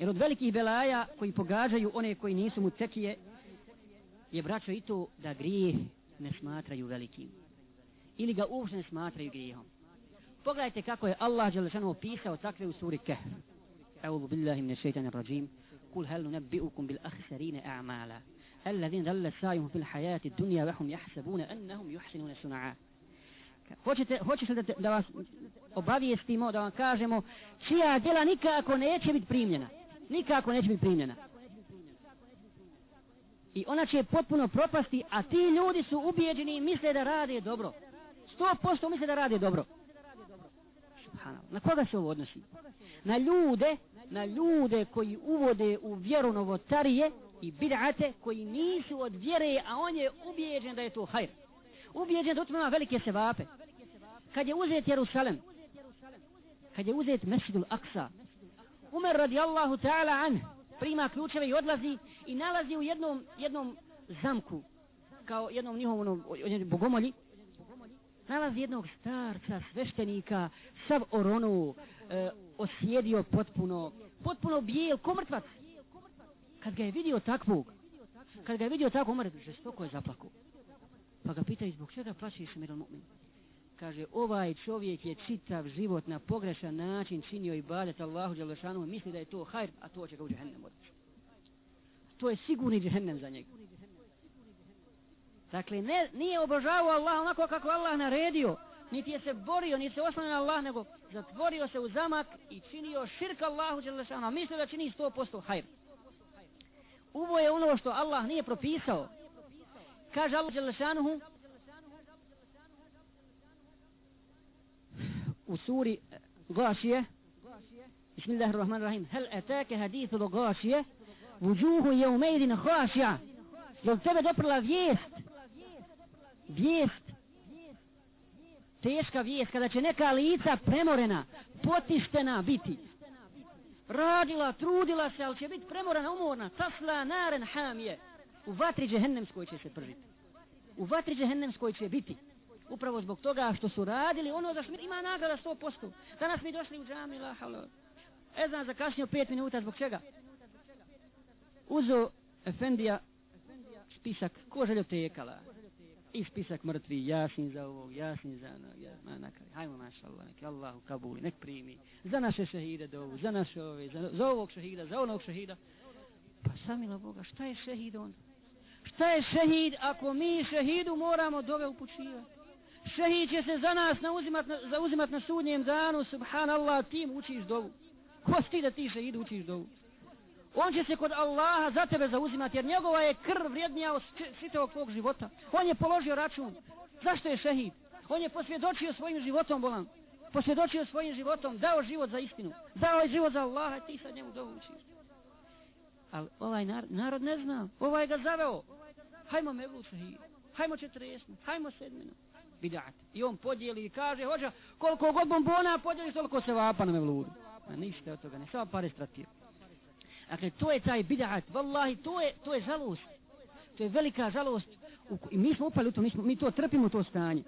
Jer od velikih belaja koji pogađaju one koji nisu mu cekije, je braćo i to da grijeh ne smatraju velikim. Ili ga uopšte ne smatraju grijehom. Pogledajte kako je Allah Đelešanu opisao takve u suri Kehr. Eulu billahi mne šeitanja rađim. Kul hel nunebbi'ukum bil ahsarine a'mala. Allazin dalle sajuhu fil hajati dunja vehum jahsebune ennehum juhsinune suna'a. Hoćete, hoćete da, da vas obavijestimo, da vam kažemo čija djela nikako neće biti primljena. Nikako neće biti primljena. I ona će potpuno propasti, a ti ljudi su ubijeđeni i misle da rade dobro. Sto posto misle da rade dobro. Na koga se ovo odnosi? Na ljude, na ljude koji uvode u vjeru novotarije i bid'ate koji nisu od vjere, a on je ubijeđen da je to hajr. Ubijeđen da utmano velike sevape. Kad je uzet Jerusalem, kad je uzet Mesidul Aksa, Umar radijallahu ta'ala an prima ključeve i odlazi i nalazi u jednom, jednom zamku, kao jednom njihovom bogomolji, nalazi jednog starca, sveštenika, sav oronu, e, osjedio potpuno, potpuno bijel, ko mrtvac. Kad ga je vidio takvog, kad ga je vidio takvog, Umar žestoko je zaplako. Pa ga pitaju, zbog čega plaćiš miran mu'min? Kaže, ovaj čovjek je čitav život na pogrešan način činio i badet Allahu Đalešanu, misli da je to hajr, a to će ga u džehennem odći. To je sigurni džehennem za njega. Dakle, ne, nije obožavao Allah onako kako Allah naredio, niti je se borio, niti se oslanio na Allah, nego zatvorio se u zamak i činio širk Allahu Đalešanu, a mislio da čini 100% hajr. Uvo je ono što Allah nije propisao. Kaže Allah Đelešanu u suri e, Gašije, Bismillahirrahmanirrahim, hel etake hadithu do Gašije, vujuhu je umejdin Gašija, Jel tebe doprla vijest? Vijest. Teška vijest kada će neka lica premorena potištena biti. Radila, trudila se ali će biti premorena, umorna tasla naren hamije. U vatri džehennemskoj će se pržiti u vatri džehennemskoj će biti upravo zbog toga što su radili ono za što ima nagrada 100% danas mi došli u džami la halo Ezan zakasnio 5 minuta zbog čega uzo Efendija spisak ko tekala i spisak mrtvi, jasin za ovog, jasin za ono, ja, ma nakaj, hajmo maša Allah, nek Allahu kabuli, nek primi, za naše šehide dovu, za naše ove, za, za ovog šehida, za onog šehida. Pa samila Boga, šta je šehid onda? Šta je šehid ako mi šehidu moramo dove upućivati? Šehid će se za nas nauzimat na, zauzimat na sudnjem danu, subhanallah, tim učiš dovu. Ko si ti da ti šehidu učiš dovu? On će se kod Allaha za tebe zauzimati, jer njegova je krv vrijednija od svitevog tvog života. On je položio račun. Zašto je šehid? On je posvjedočio svojim životom, bolan. Posvjedočio svojim životom, dao život za istinu. Dao je život za Allaha, ti sad njemu dovučiš. Ali ovaj narod, narod ne zna. Ovaj ga zaveo. Hajmo mevlu šehid. Hajmo četresnu. Hajmo sedminu. Bidat. I on podijeli i kaže, hođa, koliko god bombona podijeli, toliko se vapa na mevludu. A ništa od toga, ne samo pare stratio. Dakle, to je taj bid'at. Wallahi, to je, to je žalost. To je velika žalost. I mi smo upali u to, mi, smo, mi to trpimo to stanje.